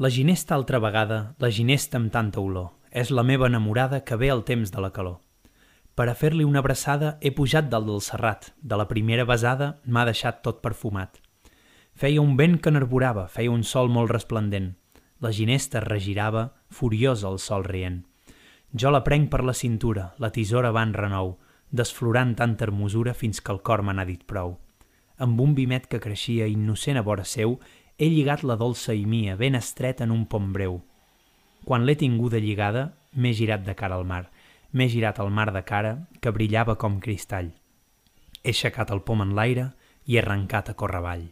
La ginesta altra vegada, la ginesta amb tanta olor, és la meva enamorada que ve el temps de la calor. Per a fer-li una abraçada he pujat dalt del serrat, de la primera besada m'ha deixat tot perfumat. Feia un vent que n'arborava, feia un sol molt resplendent. La ginesta es regirava, furiosa el sol rient. Jo la prenc per la cintura, la tisora va en renou, desflorant tanta hermosura fins que el cor me n'ha dit prou. Amb un vimet que creixia innocent a vora seu, he lligat la dolça i mia ben estreta en un pom breu. Quan l'he tinguda lligada, m'he girat de cara al mar, m'he girat al mar de cara, que brillava com cristall. He aixecat el pom en l'aire i he arrencat a córrer avall.